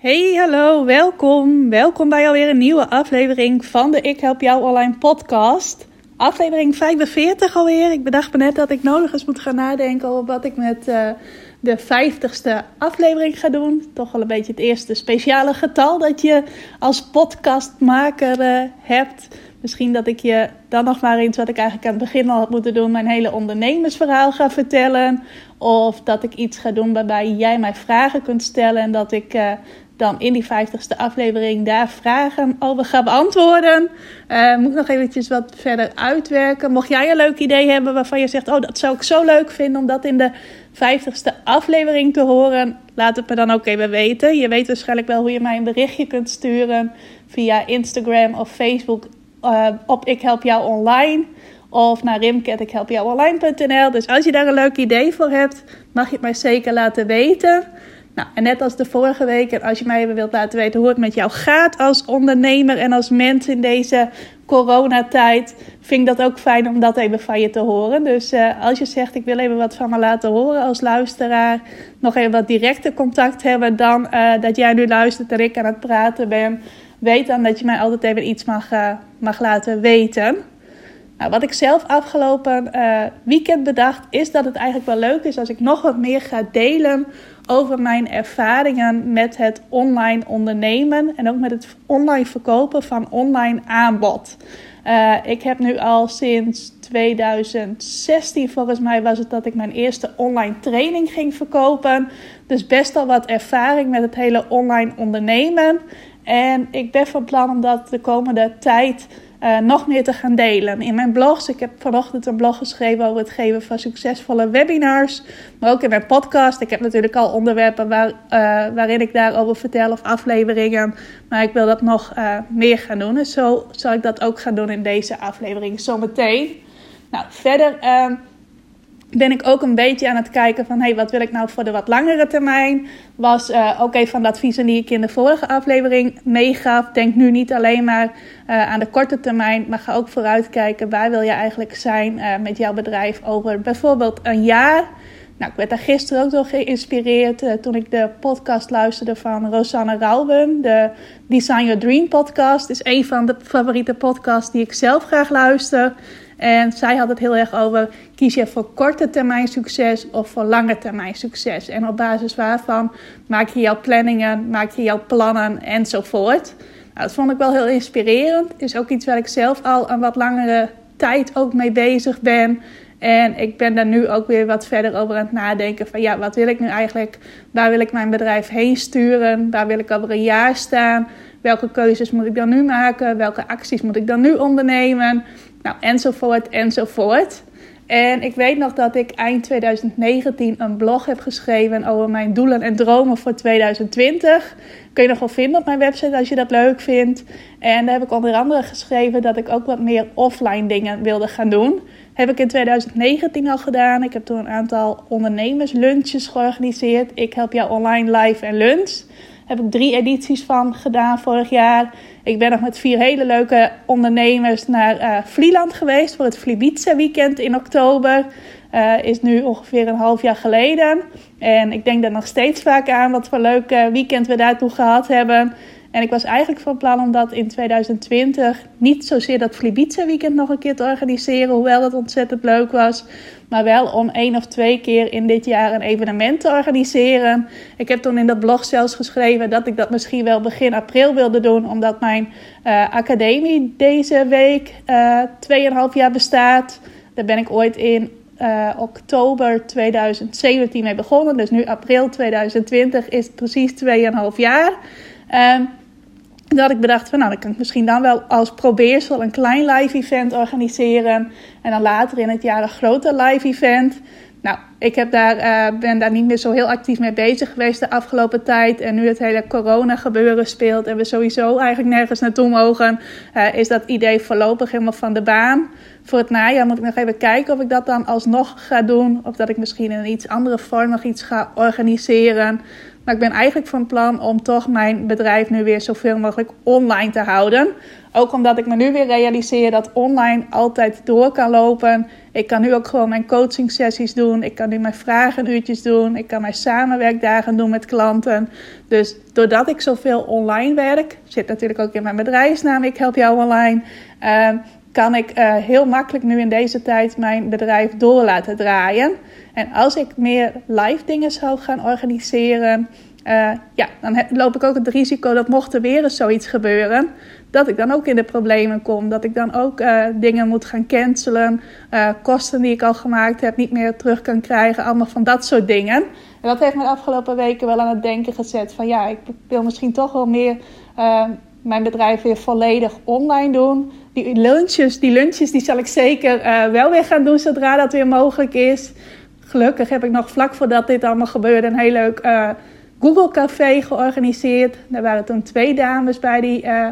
Hey, hallo, welkom. Welkom bij alweer een nieuwe aflevering van de Ik Help Jou Online podcast. Aflevering 45 alweer. Ik bedacht me net dat ik nodig eens moet gaan nadenken over wat ik met uh, de 50ste aflevering ga doen. Toch wel een beetje het eerste speciale getal dat je als podcastmaker uh, hebt. Misschien dat ik je dan nog maar eens wat ik eigenlijk aan het begin al had moeten doen, mijn hele ondernemersverhaal ga vertellen. Of dat ik iets ga doen waarbij jij mij vragen kunt stellen en dat ik uh, dan in die 50ste aflevering daar vragen over ga beantwoorden. Uh, moet ik nog eventjes wat verder uitwerken. Mocht jij een leuk idee hebben waarvan je zegt: Oh, dat zou ik zo leuk vinden om dat in de 50ste aflevering te horen, laat het me dan ook even weten. Je weet waarschijnlijk wel hoe je mij een berichtje kunt sturen via Instagram of Facebook uh, op Ik Help Jou Online. Of naar rimke.ikhelpjouonline.nl. Dus als je daar een leuk idee voor hebt, mag je het mij zeker laten weten. Nou, en net als de vorige week, en als je mij even wilt laten weten hoe het met jou gaat als ondernemer en als mens in deze coronatijd, vind ik dat ook fijn om dat even van je te horen. Dus uh, als je zegt, ik wil even wat van me laten horen als luisteraar, nog even wat directe contact hebben dan uh, dat jij nu luistert en ik aan het praten ben, weet dan dat je mij altijd even iets mag, uh, mag laten weten. Nou, wat ik zelf afgelopen weekend bedacht, is dat het eigenlijk wel leuk is als ik nog wat meer ga delen over mijn ervaringen met het online ondernemen en ook met het online verkopen van online aanbod. Uh, ik heb nu al sinds 2016, volgens mij was het dat ik mijn eerste online training ging verkopen. Dus best al wat ervaring met het hele online ondernemen. En ik ben van plan om dat de komende tijd uh, nog meer te gaan delen. In mijn blogs, ik heb vanochtend een blog geschreven over het geven van succesvolle webinars. Maar ook in mijn podcast. Ik heb natuurlijk al onderwerpen waar, uh, waarin ik daarover vertel of afleveringen. Maar ik wil dat nog uh, meer gaan doen. En zo zal ik dat ook gaan doen in deze aflevering zometeen. Nou, verder ehm, ben ik ook een beetje aan het kijken van... hey, wat wil ik nou voor de wat langere termijn? Was uh, ook een van de adviezen die ik in de vorige aflevering meegaf. Denk nu niet alleen maar uh, aan de korte termijn... maar ga ook vooruitkijken. Waar wil je eigenlijk zijn uh, met jouw bedrijf over bijvoorbeeld een jaar... Nou, ik werd daar gisteren ook door geïnspireerd toen ik de podcast luisterde van Rosanne Rauwen. De Design Your Dream podcast is een van de favoriete podcasts die ik zelf graag luister. En zij had het heel erg over: kies je voor korte termijn succes of voor lange termijn succes? En op basis waarvan maak je jouw planningen, maak je jouw plannen enzovoort. Nou, dat vond ik wel heel inspirerend. Is ook iets waar ik zelf al een wat langere tijd ook mee bezig ben. En ik ben daar nu ook weer wat verder over aan het nadenken. Van ja, wat wil ik nu eigenlijk? Waar wil ik mijn bedrijf heen sturen? Waar wil ik over een jaar staan? Welke keuzes moet ik dan nu maken? Welke acties moet ik dan nu ondernemen? Nou, enzovoort, enzovoort. En ik weet nog dat ik eind 2019 een blog heb geschreven over mijn doelen en dromen voor 2020. Kun je nog wel vinden op mijn website als je dat leuk vindt. En daar heb ik onder andere geschreven dat ik ook wat meer offline dingen wilde gaan doen. Heb ik in 2019 al gedaan. Ik heb toen een aantal ondernemerslunches georganiseerd. Ik help jou online live en lunch. Heb ik drie edities van gedaan vorig jaar. Ik ben nog met vier hele leuke ondernemers naar uh, Vlieland geweest voor het Vlibiza weekend in oktober. Uh, is nu ongeveer een half jaar geleden. En ik denk daar nog steeds vaak aan wat voor leuk weekend we daartoe gehad hebben. En ik was eigenlijk van plan om dat in 2020 niet zozeer dat Flibiza weekend nog een keer te organiseren, hoewel dat ontzettend leuk was. Maar wel om één of twee keer in dit jaar een evenement te organiseren. Ik heb toen in dat blog zelfs geschreven dat ik dat misschien wel begin april wilde doen, omdat mijn uh, academie deze week uh, eh, 2,5 jaar bestaat. Daar ben ik ooit in uh, oktober 2017 mee begonnen. Dus nu april 2020 is precies 2,5 jaar. Um, dat ik bedacht van nou, dan kan ik misschien dan wel als probeersel een klein live event organiseren. En dan later in het jaar een groter live event. Nou, ik heb daar, uh, ben daar niet meer zo heel actief mee bezig geweest de afgelopen tijd. En nu het hele corona gebeuren speelt en we sowieso eigenlijk nergens naartoe mogen, uh, is dat idee voorlopig helemaal van de baan. Voor het najaar moet ik nog even kijken of ik dat dan alsnog ga doen. Of dat ik misschien in een iets andere vorm nog iets ga organiseren. Ik ben eigenlijk van plan om toch mijn bedrijf nu weer zoveel mogelijk online te houden. Ook omdat ik me nu weer realiseer dat online altijd door kan lopen. Ik kan nu ook gewoon mijn coaching sessies doen. Ik kan nu mijn vragenuurtjes doen. Ik kan mijn samenwerkdagen doen met klanten. Dus doordat ik zoveel online werk, zit natuurlijk ook in mijn bedrijfsnaam. Ik help jou online. Uh, kan ik uh, heel makkelijk nu in deze tijd mijn bedrijf door laten draaien. En als ik meer live dingen zou gaan organiseren, uh, ja, dan loop ik ook het risico dat mocht er weer eens zoiets gebeuren, dat ik dan ook in de problemen kom. Dat ik dan ook uh, dingen moet gaan cancelen, kosten die ik al gemaakt heb niet meer terug kan krijgen, allemaal van dat soort dingen. En dat heeft me de afgelopen weken wel aan het denken gezet van ja, ik wil misschien toch wel meer mijn bedrijf weer volledig online doen. Die lunches, die lunches die zal ik zeker uh, wel weer gaan doen zodra dat weer mogelijk is. Gelukkig heb ik nog vlak voordat dit allemaal gebeurde een heel leuk uh, Google Café georganiseerd. Daar waren toen twee dames bij die uh,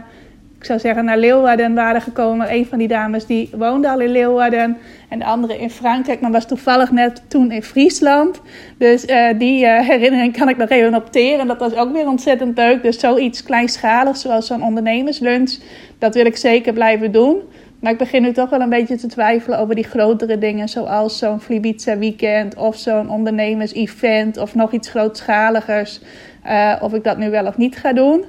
ik zou zeggen, naar Leeuwarden waren gekomen. Een van die dames die woonde al in Leeuwarden. En de andere in Frankrijk, maar was toevallig net toen in Friesland. Dus uh, die uh, herinnering kan ik nog even noteren. Dat was ook weer ontzettend leuk. Dus zoiets kleinschaligs, zoals zo'n ondernemerslunch, dat wil ik zeker blijven doen. Maar ik begin nu toch wel een beetje te twijfelen over die grotere dingen. Zoals zo'n Flibiza weekend of zo'n ondernemers-event of nog iets grootschaligers. Uh, of ik dat nu wel of niet ga doen.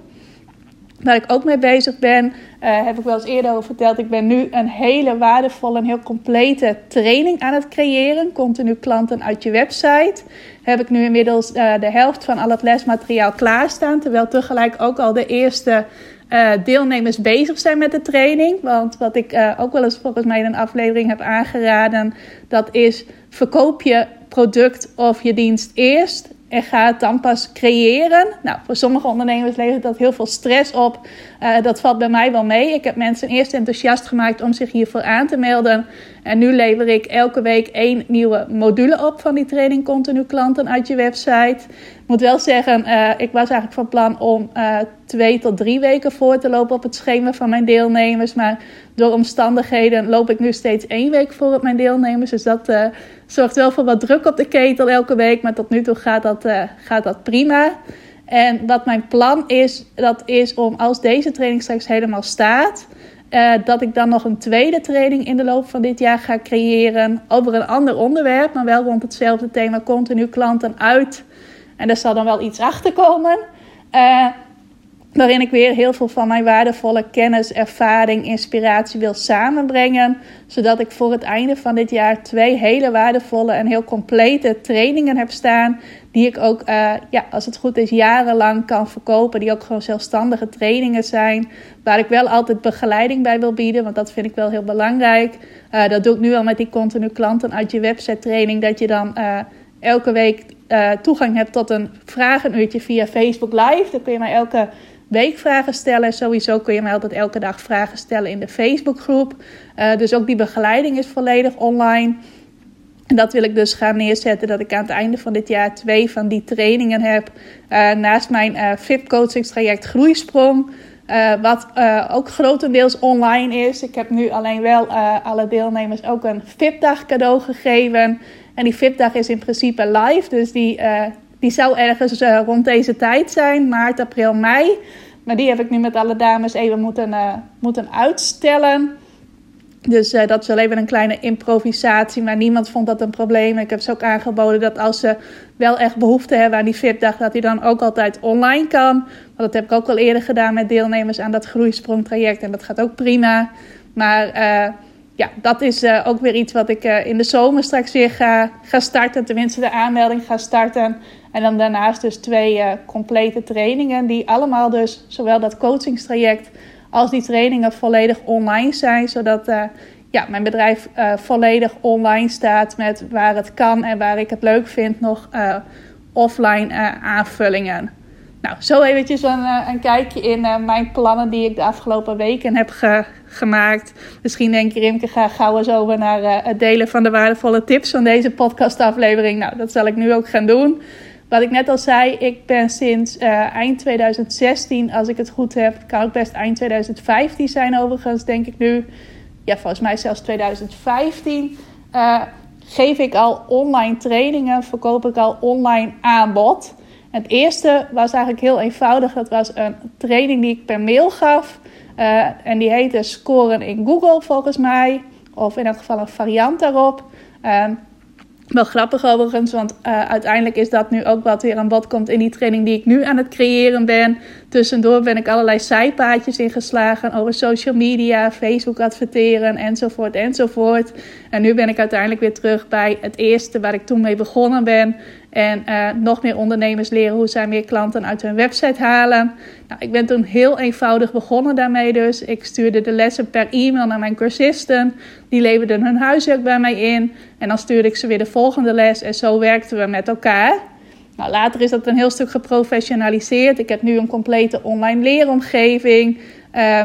Waar ik ook mee bezig ben, uh, heb ik wel eens eerder over verteld. Ik ben nu een hele waardevolle en heel complete training aan het creëren. Continu klanten uit je website. Heb ik nu inmiddels uh, de helft van al het lesmateriaal klaarstaan. Terwijl tegelijk ook al de eerste uh, deelnemers bezig zijn met de training. Want wat ik ook wel eens volgens mij in een aflevering heb aangeraden, dat is verkoop je product of je dienst eerst en ga het dan pas creëren. Nou, voor sommige ondernemers levert dat heel veel stress op. Uh, dat valt bij mij wel mee. Ik heb mensen eerst enthousiast gemaakt om zich hiervoor aan te melden. En nu lever ik elke week één nieuwe module op van die training continu klanten uit je website. Moet wel zeggen, uh, ik was eigenlijk van plan om uh, twee tot drie weken voor te lopen op het schema van mijn deelnemers. Maar door omstandigheden loop ik nu steeds één week voor op mijn deelnemers. Dus dat uh, zorgt wel voor wat druk op de ketel elke week. Maar tot nu toe gaat dat, gaat dat prima. En wat mijn plan is, dat is om als deze training straks helemaal staat, dat ik dan nog een tweede training in de loop van dit jaar ga creëren over een ander onderwerp, maar wel rond hetzelfde thema continu klanten uit. En daar zal dan wel iets achter komen. Uh, waarin ik weer heel veel van mijn waardevolle kennis, ervaring, inspiratie wil samenbrengen. Zodat ik voor het einde van dit jaar twee hele waardevolle en heel complete trainingen heb staan. Die ik ook, uh, ja, als het goed is, jarenlang kan verkopen. Die ook gewoon zelfstandige trainingen zijn. Waar ik wel altijd begeleiding bij wil bieden, want dat vind ik wel heel belangrijk. Uh, dat doe ik nu al met die continu klanten uit je website training. Dat je dan elke week toegang hebt tot een vragenuurtje via Facebook Live. Dan kun je mij elke weekvragen stellen. Sowieso kun je mij altijd elke dag vragen stellen in de Facebookgroep. Uh, dus ook die begeleiding is volledig online. En dat wil ik dus gaan neerzetten, dat ik aan het einde van dit jaar twee van die trainingen heb. Uh, naast mijn VIP coachingstraject Groeisprong. Uh, wat ook grotendeels online is. Ik heb nu alleen wel alle deelnemers ook een VIP-dag cadeau gegeven. En die VIP-dag is in principe live. Dus die, die zou ergens uh, rond deze tijd zijn, maart, april, mei. Maar die heb ik nu met alle dames even moeten, uh, moeten uitstellen. Dus dat is wel even een kleine improvisatie. Maar niemand vond dat een probleem. Ik heb ze ook aangeboden dat als ze wel echt behoefte hebben aan die VIP-dag, dat die dan ook altijd online kan. Want dat heb ik ook al eerder gedaan met deelnemers aan dat groeisprongtraject. En dat gaat ook prima. Maar ja, dat is uh, ook weer iets wat ik uh, in de zomer straks weer ga, ga starten. Tenminste, de aanmelding ga starten. En dan daarnaast dus twee uh, complete trainingen. Die allemaal dus, zowel dat coachingstraject als die trainingen volledig online zijn. Zodat ja, mijn bedrijf volledig online staat met waar het kan en waar ik het leuk vind nog offline aanvullingen. Nou, zo eventjes een, eh, een kijkje in uh, mijn plannen die ik de afgelopen weken heb ge gemaakt. Misschien denk je, Rimke, ga gauw eens over naar uh, het delen van de waardevolle tips van deze podcastaflevering. Nou, dat zal ik nu ook gaan doen. Wat ik net al zei, ik ben sinds eind 2016, als ik het goed heb, kan ook best eind 2015 zijn overigens, denk ik nu. Ja, volgens mij zelfs 2015. geef ik al online trainingen, verkoop ik al online aanbod. Het eerste was eigenlijk heel eenvoudig. Dat was een training die ik per mail gaf. Uh, en die heette Scoren in Google volgens mij. Of in elk geval een variant daarop. Uh, wel grappig overigens, want uh, uiteindelijk is dat nu ook wat weer aan bod komt in die training die ik nu aan het creëren ben. Tussendoor ben ik allerlei zijpaadjes ingeslagen over social media, Facebook adverteren enzovoort enzovoort. En nu ben ik uiteindelijk weer terug bij het eerste waar ik toen mee begonnen ben. En uh, nog meer ondernemers leren hoe zij meer klanten uit hun website halen. Nou, ik ben toen heel eenvoudig begonnen daarmee dus. Ik stuurde de lessen per e-mail naar mijn cursisten. Die leverden hun huiswerk bij mij in. En dan stuurde ik ze weer de volgende les. En zo werkten we met elkaar. Nou, later is dat een heel stuk geprofessionaliseerd. Ik heb nu een complete online leeromgeving. Uh,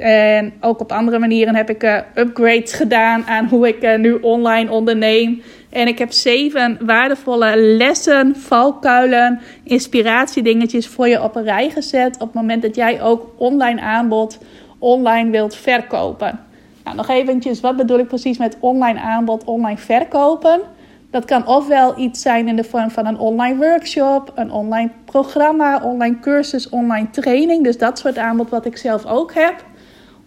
en ook op andere manieren heb ik uh, upgrades gedaan aan hoe ik uh, nu online onderneem. En ik heb zeven waardevolle lessen, valkuilen, inspiratiedingetjes voor je op een rij gezet. Op het moment dat jij ook online aanbod online wilt verkopen. Nou, nog eventjes, wat bedoel ik precies met online aanbod, online verkopen? Dat kan ofwel iets zijn in de vorm van een online workshop, een online programma, online cursus, online training. Dus dat soort aanbod wat ik zelf ook heb.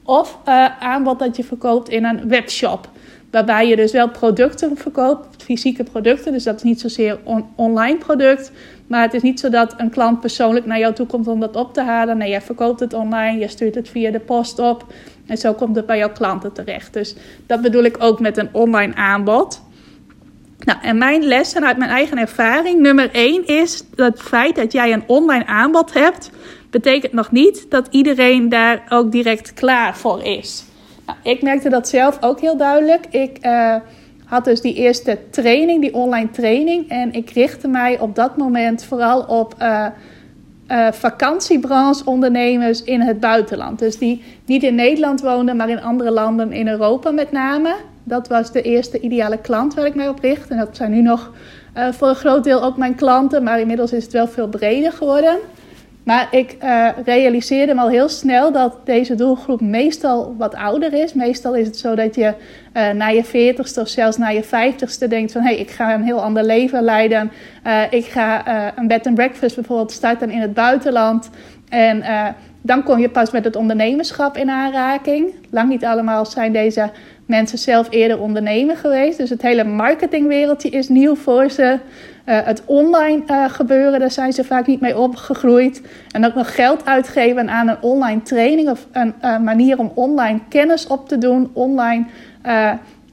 Of uh, aanbod dat je verkoopt in een webshop. Waarbij je dus wel producten verkoopt, fysieke producten. Dus dat is niet zozeer een online product. Maar het is niet zo dat een klant persoonlijk naar jou toe komt om dat op te halen. Nee, jij verkoopt het online, je stuurt het via de post op. En zo komt het bij jouw klanten terecht. Dus dat bedoel ik ook met een online aanbod. Nou, en mijn lessen uit mijn eigen ervaring. Nummer 1 is het feit dat jij een online aanbod hebt. Betekent nog niet dat iedereen daar ook direct klaar voor is. Nou, ik merkte dat zelf ook heel duidelijk. Ik uh, had dus die eerste training, die online training. En ik richtte mij op dat moment vooral op uh, vakantiebrancheondernemers in het buitenland. Dus die niet in Nederland woonden, maar in andere landen in Europa met name. Dat was de eerste ideale klant waar ik mij op richt. En dat zijn nu nog voor een groot deel ook mijn klanten, maar inmiddels is het wel veel breder geworden. Maar ik uh, realiseerde me al heel snel dat deze doelgroep meestal wat ouder is. Meestal is het zo dat je uh, na je veertigste of zelfs na je vijftigste denkt van... hé, hey, ik ga een heel ander leven leiden. Uh, ik ga een bed and breakfast bijvoorbeeld starten in het buitenland. En dan kom je pas met het ondernemerschap in aanraking. Lang niet allemaal zijn deze mensen zelf eerder ondernemer geweest. Dus het hele marketingwereldje is nieuw voor ze. Uh, het online uh, gebeuren, daar zijn ze vaak niet mee opgegroeid. En ook nog geld uitgeven aan een online training of een uh, manier om online kennis op te doen, online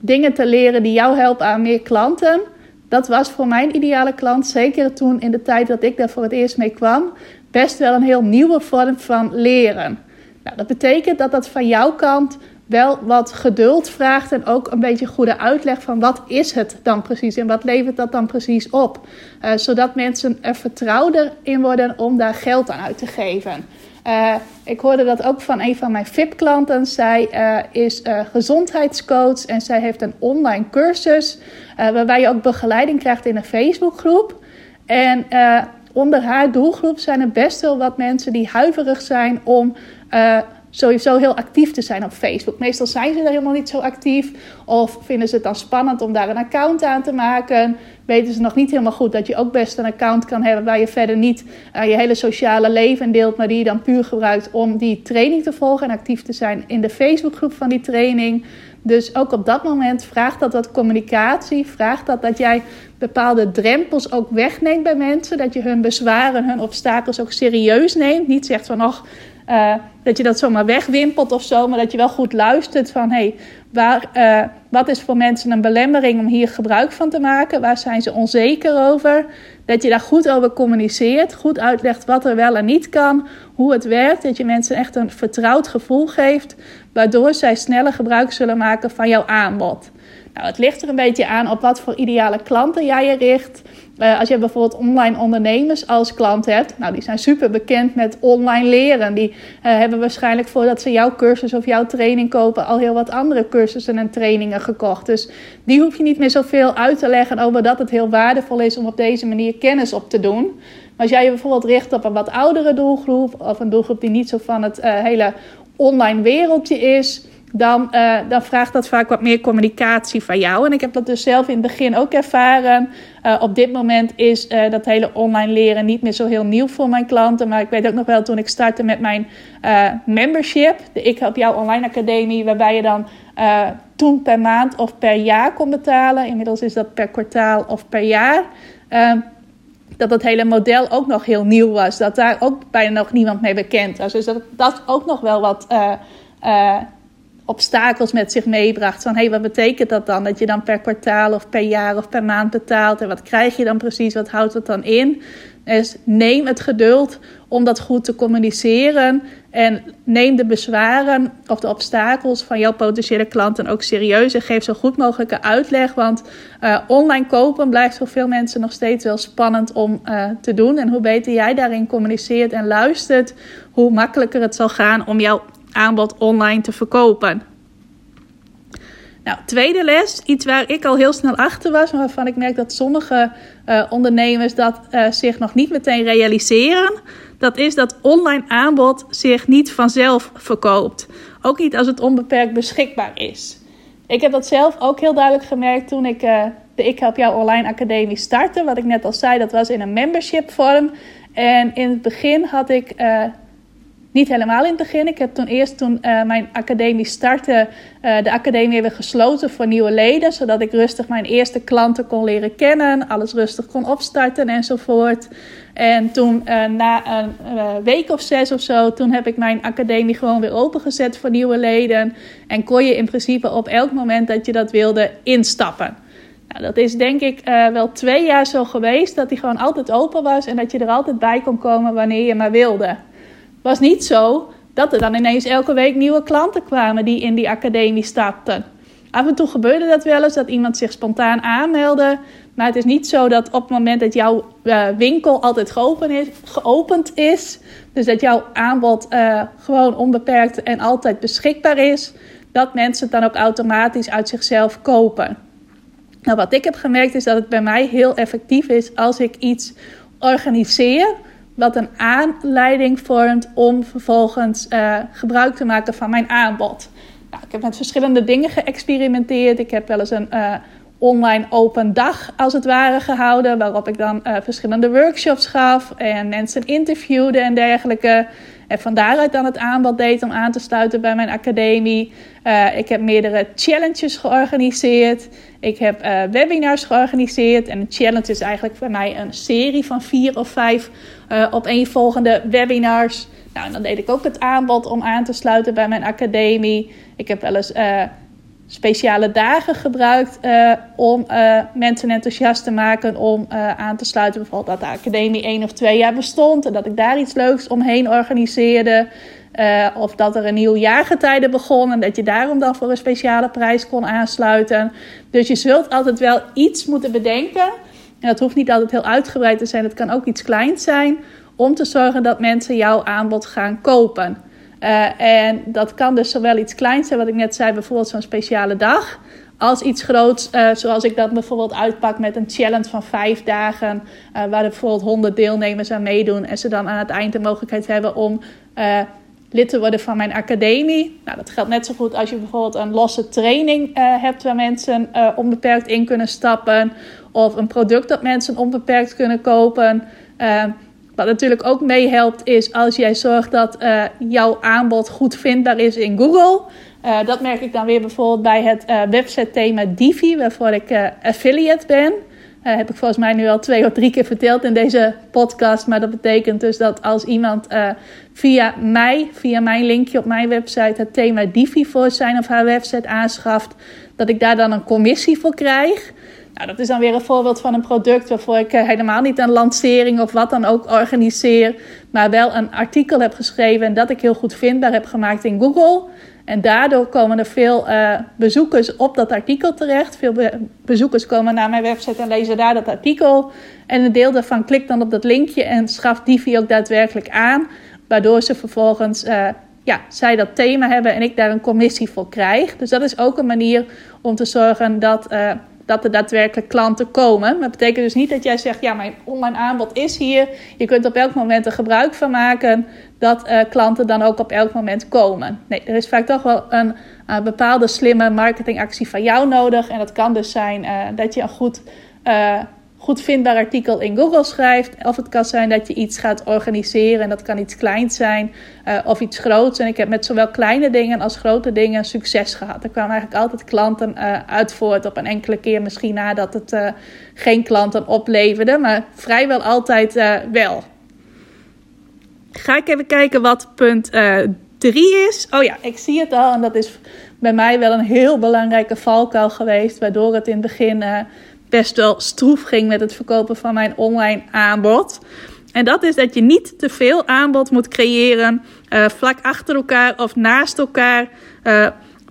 dingen te leren die jou helpen aan meer klanten. Dat was voor mijn ideale klant, zeker toen in de tijd dat ik daar voor het eerst mee kwam, best wel een heel nieuwe vorm van leren. Nou, dat betekent dat dat van jouw kant wel wat geduld vraagt en ook een beetje goede uitleg van wat is het dan precies en wat levert dat dan precies op. Uh, zodat mensen er vertrouwder in worden om daar geld aan uit te geven. Uh, ik hoorde dat ook van een van mijn VIP-klanten. Zij uh, is gezondheidscoach en zij heeft een online cursus waarbij je ook begeleiding krijgt in een Facebookgroep. En onder haar doelgroep zijn er best wel wat mensen die huiverig zijn om sowieso heel actief te zijn op Facebook. Meestal zijn ze er helemaal niet zo actief. Of vinden ze het dan spannend om daar een account aan te maken. Weten ze nog niet helemaal goed dat je ook best een account kan hebben waar je verder niet uh, je hele sociale leven deelt, maar die je dan puur gebruikt om die training te volgen en actief te zijn in de Facebookgroep van die training. Dus ook op dat moment vraagt dat wat communicatie, vraagt dat dat jij bepaalde drempels ook wegneemt bij mensen, dat je hun bezwaren, hun obstakels ook serieus neemt. Niet zegt van, ach, uh, dat je dat zomaar wegwimpelt of zo, maar dat je wel goed luistert van hey, waar, uh, wat is voor mensen een belemmering om hier gebruik van te maken? Waar zijn ze onzeker over? Dat je daar goed over communiceert, goed uitlegt wat er wel en niet kan, hoe het werkt. Dat je mensen echt een vertrouwd gevoel geeft, waardoor zij sneller gebruik zullen maken van jouw aanbod. Nou, het ligt er een beetje aan op wat voor ideale klanten jij je richt. Uh, als je bijvoorbeeld online ondernemers als klant hebt, nou die zijn super bekend met online leren. Die uh, hebben waarschijnlijk voordat ze jouw cursus of jouw training kopen al heel wat andere cursussen en trainingen gekocht. Dus die hoef je niet meer zoveel uit te leggen over dat het heel waardevol is om op deze manier kennis op te doen. Maar als jij je bijvoorbeeld richt op een wat oudere doelgroep of een doelgroep die niet zo van het uh, hele online wereldje is, dan, uh, dan vraagt dat vaak wat meer communicatie van jou. En ik heb dat dus zelf in het begin ook ervaren. Uh, op dit moment is uh, dat hele online leren niet meer zo heel nieuw voor mijn klanten. Maar ik weet ook nog wel toen ik startte met mijn membership, de Ik Help Jou Online Academie, waarbij je dan toen per maand of per jaar kon betalen. Inmiddels is dat per kwartaal of per jaar. Ehm, dat dat hele model ook nog heel nieuw was. Dat daar ook bijna nog niemand mee bekend was. Dus dat dat ook nog wel wat obstakels met zich meebracht. Van hé, hey, wat betekent dat dan? Dat je dan per kwartaal of per jaar of per maand betaalt. En wat krijg je dan precies? Wat houdt het dan in? Dus neem het geduld om dat goed te communiceren. En neem de bezwaren of de obstakels van jouw potentiële klanten ook serieus. En geef zo goed mogelijke uitleg. Want uh, online kopen blijft voor veel mensen nog steeds wel spannend om uh, te doen. En hoe beter jij daarin communiceert en luistert, hoe makkelijker het zal gaan om jouw aanbod online te verkopen. Nou, tweede les, iets waar ik al heel snel achter was, maar waarvan ik merk dat sommige uh, ondernemers dat uh, zich nog niet meteen realiseren. Dat is dat online aanbod zich niet vanzelf verkoopt. Ook niet als het onbeperkt beschikbaar is. Ik heb dat zelf ook heel duidelijk gemerkt toen ik uh, de Ik Help Jou Online Academie startte. Wat ik net al zei, dat was in een membership vorm. En in het begin had ik niet helemaal in het begin. Ik heb toen eerst toen uh, mijn academie startte, uh, de academie weer gesloten voor nieuwe leden. Zodat ik rustig mijn eerste klanten kon leren kennen. Alles rustig kon opstarten enzovoort. En toen uh, na een week of zes of zo, toen heb ik mijn academie gewoon weer opengezet voor nieuwe leden. En kon je in principe op elk moment dat je dat wilde instappen. Nou, dat is denk ik wel twee jaar zo geweest. Dat die gewoon altijd open was en dat je er altijd bij kon komen wanneer je maar wilde was niet zo dat er dan ineens elke week nieuwe klanten kwamen die in die academie stapten. Af en toe gebeurde dat wel eens, dat iemand zich spontaan aanmeldde. Maar het is niet zo dat op het moment dat jouw uh, winkel altijd geopend is, dus dat jouw aanbod uh, gewoon onbeperkt en altijd beschikbaar is, dat mensen het dan ook automatisch uit zichzelf kopen. Nou, wat ik heb gemerkt is dat het bij mij heel effectief is als ik iets organiseer wat een aanleiding vormt om vervolgens uh, gebruik te maken van mijn aanbod. Nou, ik heb met verschillende dingen geëxperimenteerd. Ik heb wel eens een uh, online open dag als het ware gehouden, waarop ik dan uh, verschillende workshops gaf en mensen interviewde en dergelijke. En van daaruit dan het aanbod deed om aan te sluiten bij mijn academie. Uh, ik heb meerdere challenges georganiseerd. Ik heb uh, webinars georganiseerd. En een challenge is eigenlijk bij mij een serie van vier of vijf opeenvolgende webinars. Nou, en dan deed ik ook het aanbod om aan te sluiten bij mijn academie. Ik heb wel eens speciale dagen gebruikt uh, om uh, mensen enthousiast te maken om uh, aan te sluiten. Bijvoorbeeld dat de academie één of twee jaar bestond en dat ik daar iets leuks omheen organiseerde. of dat er een nieuw jaargetijde begon en dat je daarom dan voor een speciale prijs kon aansluiten. Dus je zult altijd wel iets moeten bedenken. En dat hoeft niet altijd heel uitgebreid te zijn, het kan ook iets kleins zijn. Om te zorgen dat mensen jouw aanbod gaan kopen. Uh, en dat kan dus zowel iets kleins zijn, wat ik net zei, bijvoorbeeld zo'n speciale dag. Als iets groots, uh, zoals ik dat bijvoorbeeld uitpak met een challenge van vijf dagen. Uh, waar bijvoorbeeld honderd deelnemers aan meedoen. En ze dan aan het eind de mogelijkheid hebben om lid te worden van mijn academie. Nou, dat geldt net zo goed als je bijvoorbeeld een losse training hebt waar mensen onbeperkt in kunnen stappen. Of een product dat mensen onbeperkt kunnen kopen. Wat natuurlijk ook meehelpt is als jij zorgt dat uh, jouw aanbod goed vindbaar is in Google. Uh, dat merk ik dan weer bijvoorbeeld bij het uh, website thema Divi, waarvoor ik affiliate ben. heb ik volgens mij nu al twee of drie keer verteld in deze podcast. Maar dat betekent dus dat als iemand via mij, via mijn linkje op mijn website, het thema Divi voor zijn of haar website aanschaft, dat ik daar dan een commissie voor krijg. Nou, dat is dan weer een voorbeeld van een product waarvoor ik eh, helemaal niet een lancering of wat dan ook organiseer. Maar wel een artikel heb geschreven en dat ik heel goed vindbaar heb gemaakt in Google. En daardoor komen er veel uh, bezoekers op dat artikel terecht. Veel be bezoekers komen naar mijn website en lezen daar dat artikel. En een deel daarvan klikt dan op dat linkje en schaft Divi ook daadwerkelijk aan. Waardoor ze vervolgens uh, ja, zij dat thema hebben en ik daar een commissie voor krijg. Dus dat is ook een manier om te zorgen dat, dat er daadwerkelijk klanten komen. Dat betekent dus niet dat jij zegt: ja, mijn online aanbod is hier. Je kunt op elk moment er gebruik van maken. Dat uh, klanten dan ook op elk moment komen. Nee, er is vaak toch wel een, een bepaalde slimme marketingactie van jou nodig. En dat kan dus zijn uh, dat je een goed goed vindbaar artikel in Google schrijft. Of het kan zijn dat je iets gaat organiseren. En dat kan iets kleins zijn uh, of iets groots. En ik heb met zowel kleine dingen als grote dingen succes gehad. Er kwamen eigenlijk altijd klanten uh, uit voort. Op een enkele keer misschien nadat het uh, geen klanten opleverde. Maar vrijwel altijd wel. Ga ik even kijken wat punt 3 is. Oh ja, ik zie het al. En dat is bij mij wel een heel belangrijke valkuil geweest. Waardoor het in het begin best wel stroef ging met het verkopen van mijn online aanbod. En dat is dat je niet te veel aanbod moet creëren uh, vlak achter elkaar of naast elkaar. Uh,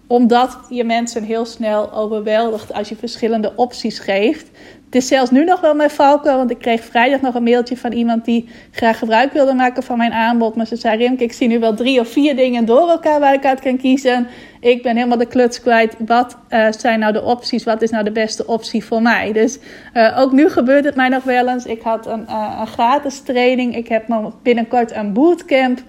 omdat je mensen heel snel overweldigt als je verschillende opties geeft. Het is zelfs nu nog wel mijn valkuil, want ik kreeg vrijdag nog een mailtje van iemand die graag gebruik wilde maken van mijn aanbod. Maar ze zei: Rimke, ik zie nu wel drie of vier dingen door elkaar waar ik uit kan kiezen. Ik ben helemaal de kluts kwijt. Wat uh, zijn nou de opties? Wat is nou de beste optie voor mij? Dus uh, ook nu gebeurt het mij nog wel eens. Ik had een, uh, een gratis training. Ik heb binnenkort een bootcamp.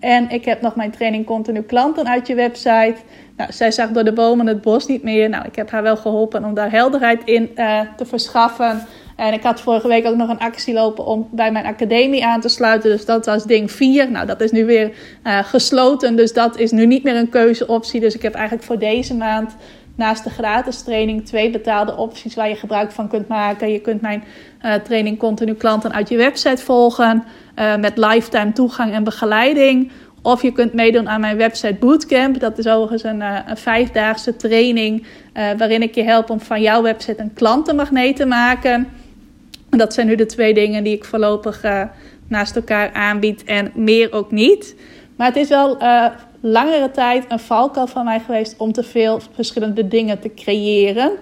En ik heb nog mijn training continu klanten uit je website. Nou, zij zag door de bomen het bos niet meer. Nou, ik heb haar wel geholpen om daar helderheid in uh, te verschaffen. En ik had vorige week ook nog een actie lopen om bij mijn academie aan te sluiten. Dus dat was ding 4. Nou, dat is nu weer uh, gesloten. Dus dat is nu niet meer een keuzeoptie. Dus ik heb eigenlijk voor deze maand naast de gratis training twee betaalde opties waar je gebruik van kunt maken. Je kunt mijn uh, training continu klanten uit je website volgen. Uh, met lifetime toegang en begeleiding. Of je kunt meedoen aan mijn website Bootcamp. Dat is overigens een, uh, een vijfdaagse training. waarin ik je help om van jouw website een klantenmagneet te maken. Dat zijn nu de twee dingen die ik voorlopig naast elkaar aanbied. En meer ook niet. Maar het is wel langere tijd een valkuil van mij geweest om te veel verschillende dingen te creëren.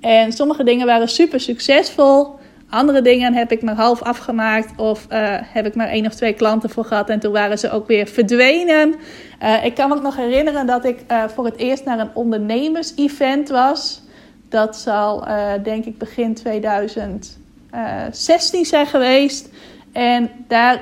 En sommige dingen waren super succesvol. Andere dingen heb ik maar half afgemaakt of uh, heb ik maar één of twee klanten voor gehad en toen waren ze ook weer verdwenen. Uh, ik kan me ook nog herinneren dat ik uh, voor het eerst naar een ondernemers-event was. Dat zal denk ik begin 2016 zijn geweest. En daar,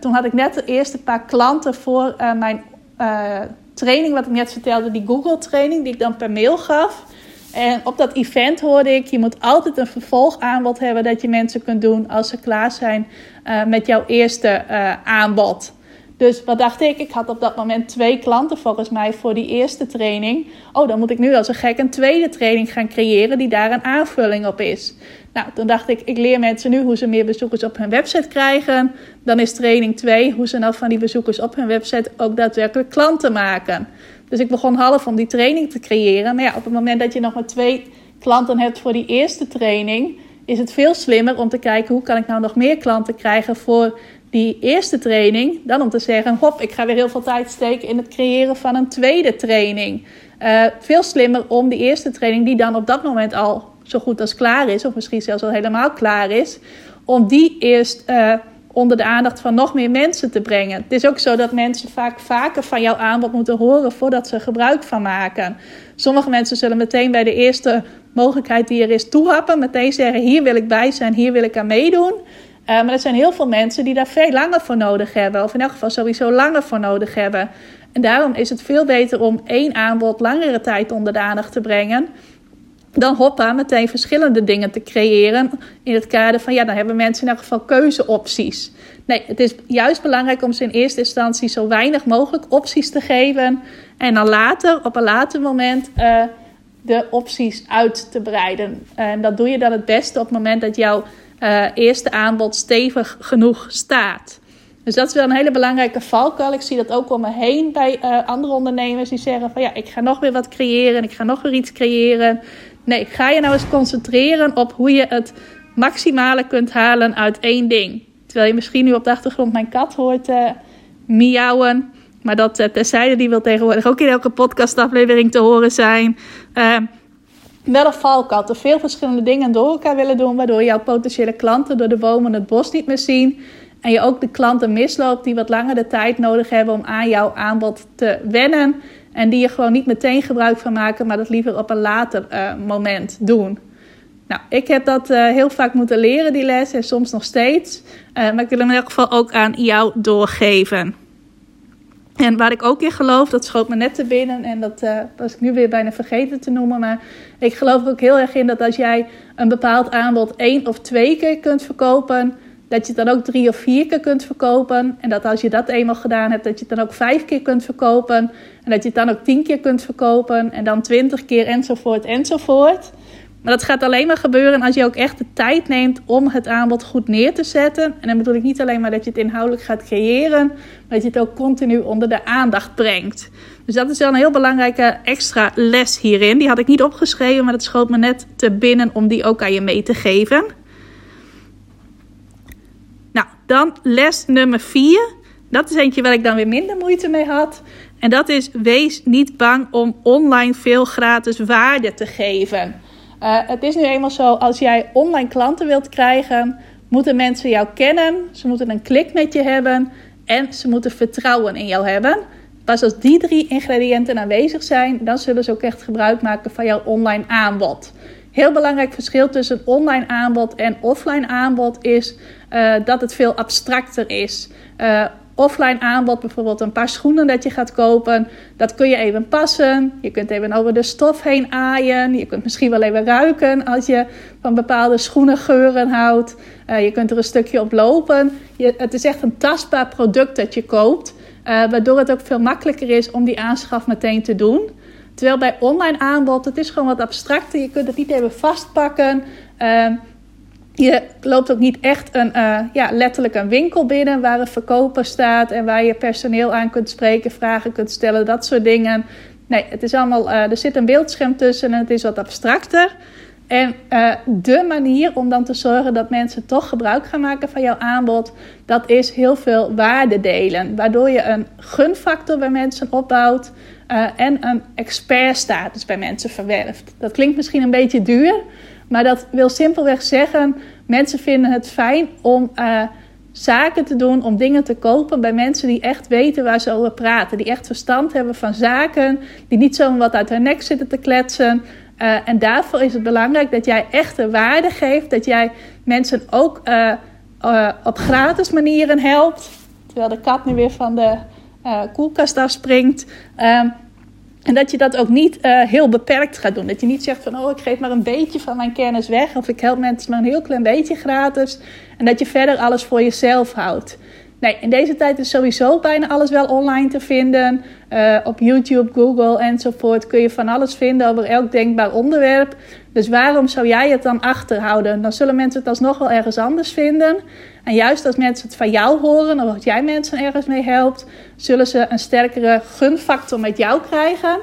toen had ik net de eerste paar klanten voor mijn uh, training, wat ik net vertelde, die Google training, die ik dan per mail gaf. En op dat event hoorde ik, je moet altijd een vervolgaanbod hebben dat je mensen kunt doen als ze klaar zijn uh, met jouw eerste uh, aanbod. Dus wat dacht ik? Ik had op dat moment twee klanten volgens mij voor die eerste training. Oh, dan moet ik nu als een gek een tweede training gaan creëren die daar een aanvulling op is. Nou, toen dacht ik, ik leer mensen nu hoe ze meer bezoekers op hun website krijgen. Dan is training 2 hoe ze nou van die bezoekers op hun website ook daadwerkelijk klanten maken. Dus ik begon half om die training te creëren. Maar ja, op het moment dat je nog maar twee klanten hebt voor die eerste training, is het veel slimmer om te kijken hoe kan ik nou nog meer klanten krijgen voor die eerste training. Dan om te zeggen, hop, ik ga weer heel veel tijd steken in het creëren van een tweede training. Uh, veel slimmer om die eerste training, die dan op dat moment al zo goed als klaar is, of misschien zelfs al helemaal klaar is, om die eerst uh, onder de aandacht van nog meer mensen te brengen. Het is ook zo dat mensen vaak vaker van jouw aanbod moeten horen voordat ze gebruik van maken. Sommige mensen zullen meteen bij de eerste mogelijkheid die er is toehappen, meteen zeggen: hier wil ik bij zijn, hier wil ik aan meedoen. Uh, maar er zijn heel veel mensen die daar veel langer voor nodig hebben, of in elk geval sowieso langer voor nodig hebben. En daarom is het veel beter om één aanbod langere tijd onder de aandacht te brengen dan hoppa meteen verschillende dingen te creëren. In het kader van ja, dan hebben mensen in elk geval keuzeopties. Nee, het is juist belangrijk om ze in eerste instantie zo weinig mogelijk opties te geven. En dan later, op een later moment, uh, de opties uit te breiden. En dat doe je dan het beste op het moment dat jouw uh, eerste aanbod stevig genoeg staat. Dus dat is wel een hele belangrijke valkuil. Ik zie dat ook om me heen bij uh, andere ondernemers die zeggen van ja, ik ga nog weer wat creëren, ik ga nog weer iets creëren. Nee, ga je nou eens concentreren op hoe je het maximale kunt halen uit één ding. Terwijl je misschien nu op de achtergrond mijn kat hoort uh, miauwen. Maar dat uh, terzijde, die wil tegenwoordig ook in elke podcastaflevering te horen zijn. Wel een valkuil. Te veel verschillende dingen door elkaar willen doen, waardoor jouw potentiële klanten door de bomen het bos niet meer zien. En je ook de klanten misloopt die wat langer de tijd nodig hebben om aan jouw aanbod te wennen. En die je gewoon niet meteen gebruik van maken, maar dat liever op een later uh, moment doen. Nou, ik heb dat uh, heel vaak moeten leren, die les, en soms nog steeds. Uh, maar ik wil hem in elk geval ook aan jou doorgeven. En waar ik ook in geloof, dat schoot me net te binnen en dat uh, was ik nu weer bijna vergeten te noemen. Maar ik geloof ook heel erg in dat als jij een bepaald aanbod één of twee keer kunt verkopen, dat je het dan ook drie of vier keer kunt verkopen. En dat als je dat eenmaal gedaan hebt, dat je het dan ook vijf keer kunt verkopen. En dat je het dan ook tien keer kunt verkopen. En dan twintig keer enzovoort enzovoort. Maar dat gaat alleen maar gebeuren als je ook echt de tijd neemt om het aanbod goed neer te zetten. En dan bedoel ik niet alleen maar dat je het inhoudelijk gaat creëren, maar dat je het ook continu onder de aandacht brengt. Dus dat is wel een heel belangrijke extra les hierin. Die had ik niet opgeschreven, maar het schoot me net te binnen om die ook aan je mee te geven. Nou, dan les nummer 4. Dat is eentje waar ik dan weer minder moeite mee had. En dat is: wees niet bang om online veel gratis waarde te geven. Uh, het is nu eenmaal zo, als jij online klanten wilt krijgen, moeten mensen jou kennen. Ze moeten een klik met je hebben en ze moeten vertrouwen in jou hebben. Pas als die drie ingrediënten aanwezig zijn, dan zullen ze ook echt gebruik maken van jouw online aanbod. Heel belangrijk verschil tussen online aanbod en offline aanbod is uh, dat het veel abstracter is. Uh, offline aanbod, bijvoorbeeld een paar schoenen dat je gaat kopen, dat kun je even passen. Je kunt even over de stof heen aaien. Je kunt misschien wel even ruiken als je van bepaalde schoenengeuren houdt. Uh, je kunt er een stukje op lopen. Je, het is echt een tastbaar product dat je koopt, uh, waardoor het ook veel makkelijker is om die aanschaf meteen te doen. Terwijl bij online aanbod, het is gewoon wat abstracter. Je kunt het niet even vastpakken. Uh, je loopt ook niet echt een, uh, ja, letterlijk een winkel binnen waar een verkoper staat en waar je personeel aan kunt spreken, vragen kunt stellen, dat soort dingen. Nee, het is allemaal, uh, er zit een beeldscherm tussen en het is wat abstracter. En uh, de manier om dan te zorgen dat mensen toch gebruik gaan maken van jouw aanbod, dat is heel veel waarde delen. Waardoor je een gunfactor bij mensen opbouwt en een expertstatus bij mensen verwerft. Dat klinkt misschien een beetje duur, maar dat wil simpelweg zeggen: mensen vinden het fijn om uh, zaken te doen, om dingen te kopen bij mensen die echt weten waar ze over praten. Die echt verstand hebben van zaken, die niet zomaar wat uit hun nek zitten te kletsen. Uh, en daarvoor is het belangrijk dat jij echte waarde geeft, dat jij mensen ook uh, op gratis manieren helpt. Terwijl de kat nu weer van de koelkast afspringt. En dat je dat ook niet uh, heel beperkt gaat doen. Dat je niet zegt van, oh, ik geef maar een beetje van mijn kennis weg. Of ik help mensen maar een heel klein beetje gratis. En dat je verder alles voor jezelf houdt. Nee, in deze tijd is sowieso bijna alles wel online te vinden. Uh, op YouTube, Google enzovoort kun je van alles vinden over elk denkbaar onderwerp. Dus waarom zou jij het dan achterhouden? Dan zullen mensen het alsnog wel ergens anders vinden. En juist als mensen het van jou horen, of als jij mensen ergens mee helpt, zullen ze een sterkere gunfactor met jou krijgen.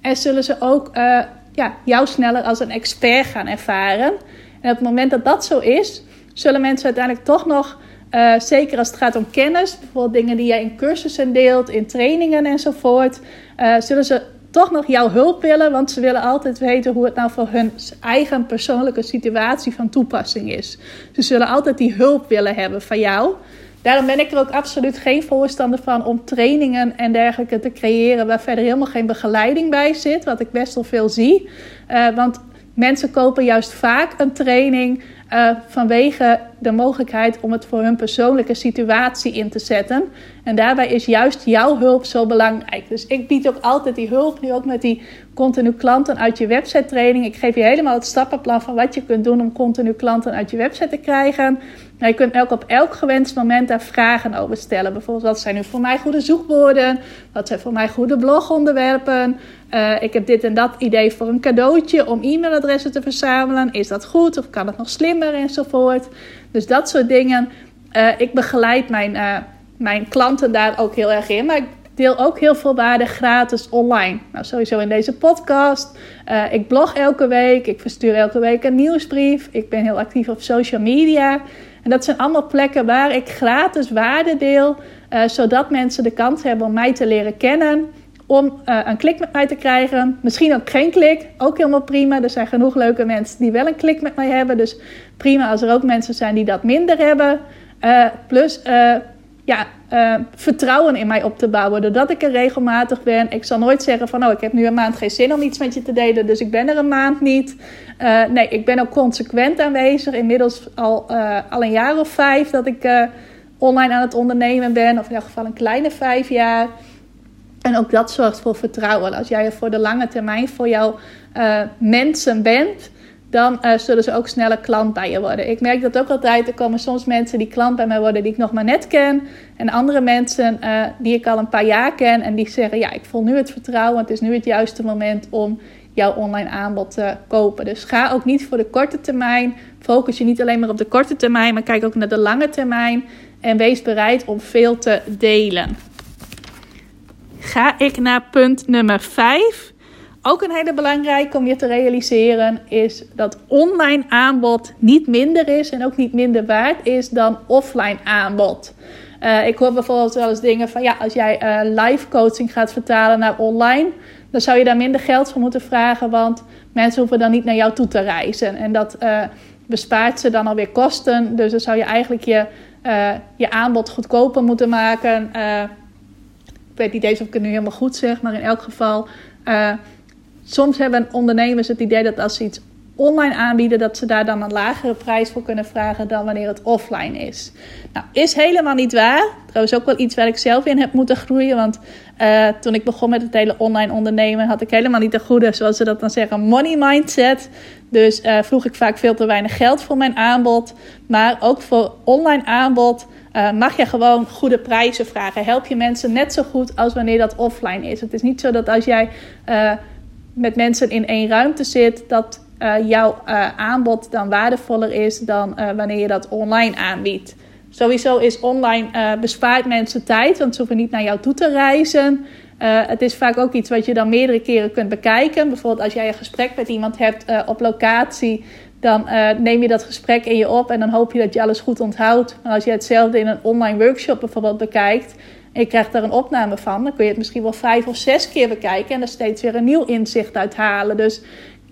En zullen ze ook uh, ja, jou sneller als een expert gaan ervaren. En op het moment dat dat zo is, zullen mensen uiteindelijk toch nog, uh, zeker als het gaat om kennis, bijvoorbeeld dingen die jij in cursussen deelt, in trainingen enzovoort, uh, zullen ze toch nog jouw hulp willen, want ze willen altijd weten hoe het nou voor hun eigen persoonlijke situatie van toepassing is. Ze zullen altijd die hulp willen hebben van jou. Daarom ben ik er ook absoluut geen voorstander van om trainingen en dergelijke te creëren waar verder helemaal geen begeleiding bij zit, wat ik best wel veel zie. Uh, want mensen kopen juist vaak een training uh, vanwege de mogelijkheid om het voor hun persoonlijke situatie in te zetten. En daarbij is juist jouw hulp zo belangrijk. Dus ik bied ook altijd die hulp, nu ook met die continu klanten uit je website training. Ik geef je helemaal het stappenplan van wat je kunt doen om continu klanten uit je website te krijgen. Nou, je kunt ook op elk gewenst moment daar vragen over stellen. Bijvoorbeeld, wat zijn nu voor mij goede zoekwoorden? Wat zijn voor mij goede blogonderwerpen? Uh, ik heb dit en dat idee voor een cadeautje om e-mailadressen te verzamelen. Is dat goed of kan het nog slimmer enzovoort? Dus dat soort dingen. Uh, ik begeleid mijn, uh, mijn klanten daar ook heel erg in. Maar ik deel ook heel veel waarde gratis online. Nou, sowieso in deze podcast. Ik blog elke week. Ik verstuur elke week een nieuwsbrief. Ik ben heel actief op social media. En dat zijn allemaal plekken waar ik gratis waarde deel. Zodat mensen de kans hebben om mij te leren kennen. Om uh, een klik met mij te krijgen. Misschien ook geen klik. Ook helemaal prima. Er zijn genoeg leuke mensen die wel een klik met mij hebben. Dus prima als er ook mensen zijn die dat minder hebben. plus ja, uh, vertrouwen in mij op te bouwen. Doordat ik er regelmatig ben. Ik zal nooit zeggen van, oh, ik heb nu een maand geen zin om iets met je te delen, dus ik ben er een maand niet. Nee, ik ben ook consequent aanwezig. Inmiddels al, al een jaar of vijf dat ik online aan het ondernemen ben. Of in ieder geval een kleine vijf jaar. En ook dat zorgt voor vertrouwen. Als jij voor de lange termijn voor jouw mensen bent dan uh, zullen ze ook sneller klant bij je worden. Ik merk dat ook altijd. Er komen soms mensen die klant bij mij worden die ik nog maar net ken. En andere mensen uh, die ik al een paar jaar ken. En die zeggen, ja, ik voel nu het vertrouwen. Het is nu het juiste moment om jouw online aanbod te kopen. Dus ga ook niet voor de korte termijn. Focus je niet alleen maar op de korte termijn, maar kijk ook naar de lange termijn. En wees bereid om veel te delen. Ga ik naar punt nummer 5 ook een hele belangrijke om je te realiseren is dat online aanbod niet minder is en ook niet minder waard is dan offline aanbod. Uh, ik hoor bijvoorbeeld wel eens dingen van ja, als jij uh, live coaching gaat vertalen naar online, dan zou je daar minder geld voor moeten vragen, want mensen hoeven dan niet naar jou toe te reizen. En dat uh, bespaart ze dan alweer kosten. Dus dan zou je eigenlijk je, je aanbod goedkoper moeten maken. Weet niet eens of ik het nu helemaal goed zeg, maar in elk geval Soms hebben ondernemers het idee dat als ze iets online aanbieden, dat ze daar dan een lagere prijs voor kunnen vragen dan wanneer het offline is. Nou, is helemaal niet waar. Trouwens ook wel iets waar ik zelf in heb moeten groeien. Want uh, toen ik begon met het hele online ondernemen, had ik helemaal niet de goede, zoals ze dat dan zeggen, money mindset. Dus uh, vroeg ik vaak veel te weinig geld voor mijn aanbod. Maar ook voor online aanbod. Uh, mag je gewoon goede prijzen vragen. Help je mensen net zo goed als wanneer dat offline is. Het is niet zo dat als jij met mensen in één ruimte zit, dat uh, jouw aanbod dan waardevoller is dan wanneer je dat online aanbiedt. Sowieso is online bespaart mensen tijd, want ze hoeven niet naar jou toe te reizen. het is vaak ook iets wat je dan meerdere keren kunt bekijken. Bijvoorbeeld als jij een gesprek met iemand hebt op locatie, dan neem je dat gesprek in je op en dan hoop je dat je alles goed onthoudt. Maar als je hetzelfde in een online workshop bijvoorbeeld bekijkt, je krijgt daar een opname van, dan kun je het misschien wel vijf of zes keer bekijken en er steeds weer een nieuw inzicht uit halen. Dus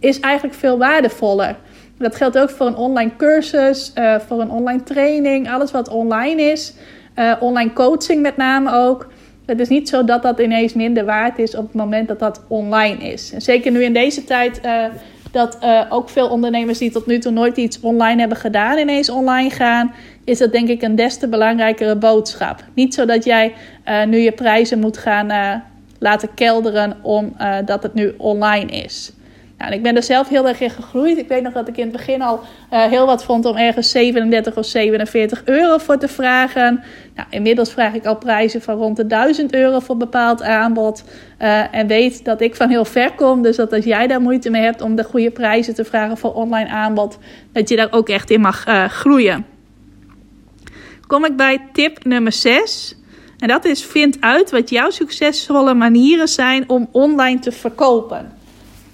is eigenlijk veel waardevoller. Dat geldt ook voor een online cursus, uh, voor een online training, alles wat online is. Uh, online coaching met name ook. Het is niet zo dat dat ineens minder waard is op het moment dat dat online is. En zeker nu in deze tijd dat ook veel ondernemers die tot nu toe nooit iets online hebben gedaan, ineens online gaan is dat denk ik een des te belangrijkere boodschap. Niet zodat jij uh, nu je prijzen moet gaan uh, laten kelderen omdat het nu online is. Nou, ik ben er zelf heel erg in gegroeid. Ik weet nog dat ik in het begin al heel wat vond om ergens 37 of 47 euro voor te vragen. Nou, inmiddels vraag ik al prijzen van rond de 1000 euro voor bepaald aanbod. en weet dat ik van heel ver kom. Dus dat als jij daar moeite mee hebt om de goede prijzen te vragen voor online aanbod, dat je daar ook echt in mag groeien kom ik bij tip nummer 6. En dat is: vind uit wat jouw succesvolle manieren zijn om online te verkopen.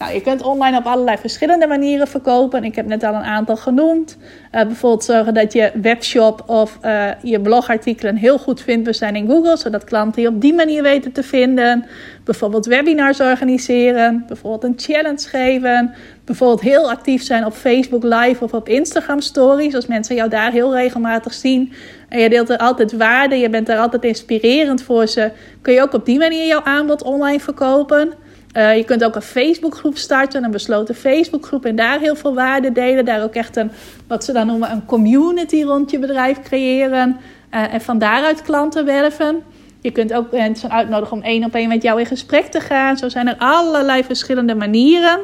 Nou, je kunt online op allerlei verschillende manieren verkopen. Ik heb net al een aantal genoemd. Uh, bijvoorbeeld zorgen dat je webshop of uh, je blogartikelen heel goed vindbaar zijn in Google, zodat klanten je op die manier weten te vinden. Bijvoorbeeld webinars organiseren, bijvoorbeeld een challenge geven, bijvoorbeeld heel actief zijn op Facebook Live of op Instagram Stories, als mensen jou daar heel regelmatig zien. En je deelt er altijd waarde, je bent er altijd inspirerend voor ze. Kun je ook op die manier jouw aanbod online verkopen? Uh, je kunt ook een Facebookgroep starten, een besloten Facebookgroep en daar heel veel waarde delen. Daar ook echt een, wat ze dan noemen, een community rond je bedrijf creëren. Uh, en van daaruit klanten werven. Je kunt ook mensen uitnodigen om één op één met jou in gesprek te gaan. Zo zijn er allerlei verschillende manieren.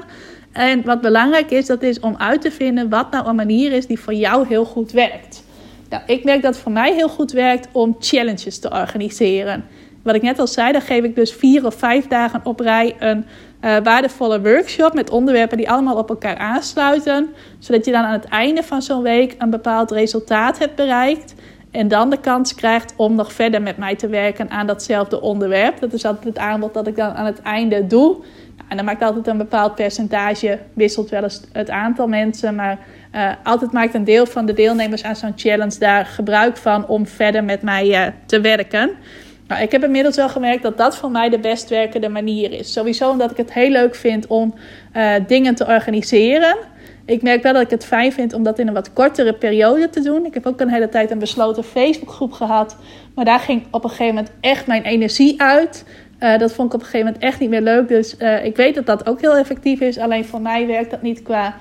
En wat belangrijk is, dat is om uit te vinden wat nou een manier is die voor jou heel goed werkt. Nou, ik merk dat het voor mij heel goed werkt om challenges te organiseren. Wat ik net al zei, dan geef ik dus vier of vijf dagen op rij een uh, waardevolle workshop met onderwerpen die allemaal op elkaar aansluiten. Zodat je dan aan het einde van zo'n week een bepaald resultaat hebt bereikt. En dan de kans krijgt om nog verder met mij te werken aan datzelfde onderwerp. Dat is altijd het aanbod dat ik dan aan het einde doe. Nou, en dan maakt altijd een bepaald percentage, wisselt wel eens het aantal mensen. Maar uh, altijd maakt een deel van de deelnemers aan zo'n challenge daar gebruik van om verder met mij uh, te werken. Nou, ik heb inmiddels wel gemerkt dat dat voor mij de best werkende manier is. Sowieso omdat ik het heel leuk vind om uh, dingen te organiseren. Ik merk wel dat ik het fijn vind om dat in een wat kortere periode te doen. Ik heb ook een hele tijd een besloten Facebookgroep gehad. Maar daar ging op een gegeven moment echt mijn energie uit. Uh, dat vond ik op een gegeven moment echt niet meer leuk. Dus uh, ik weet dat dat ook heel effectief is. Alleen voor mij werkt dat niet qua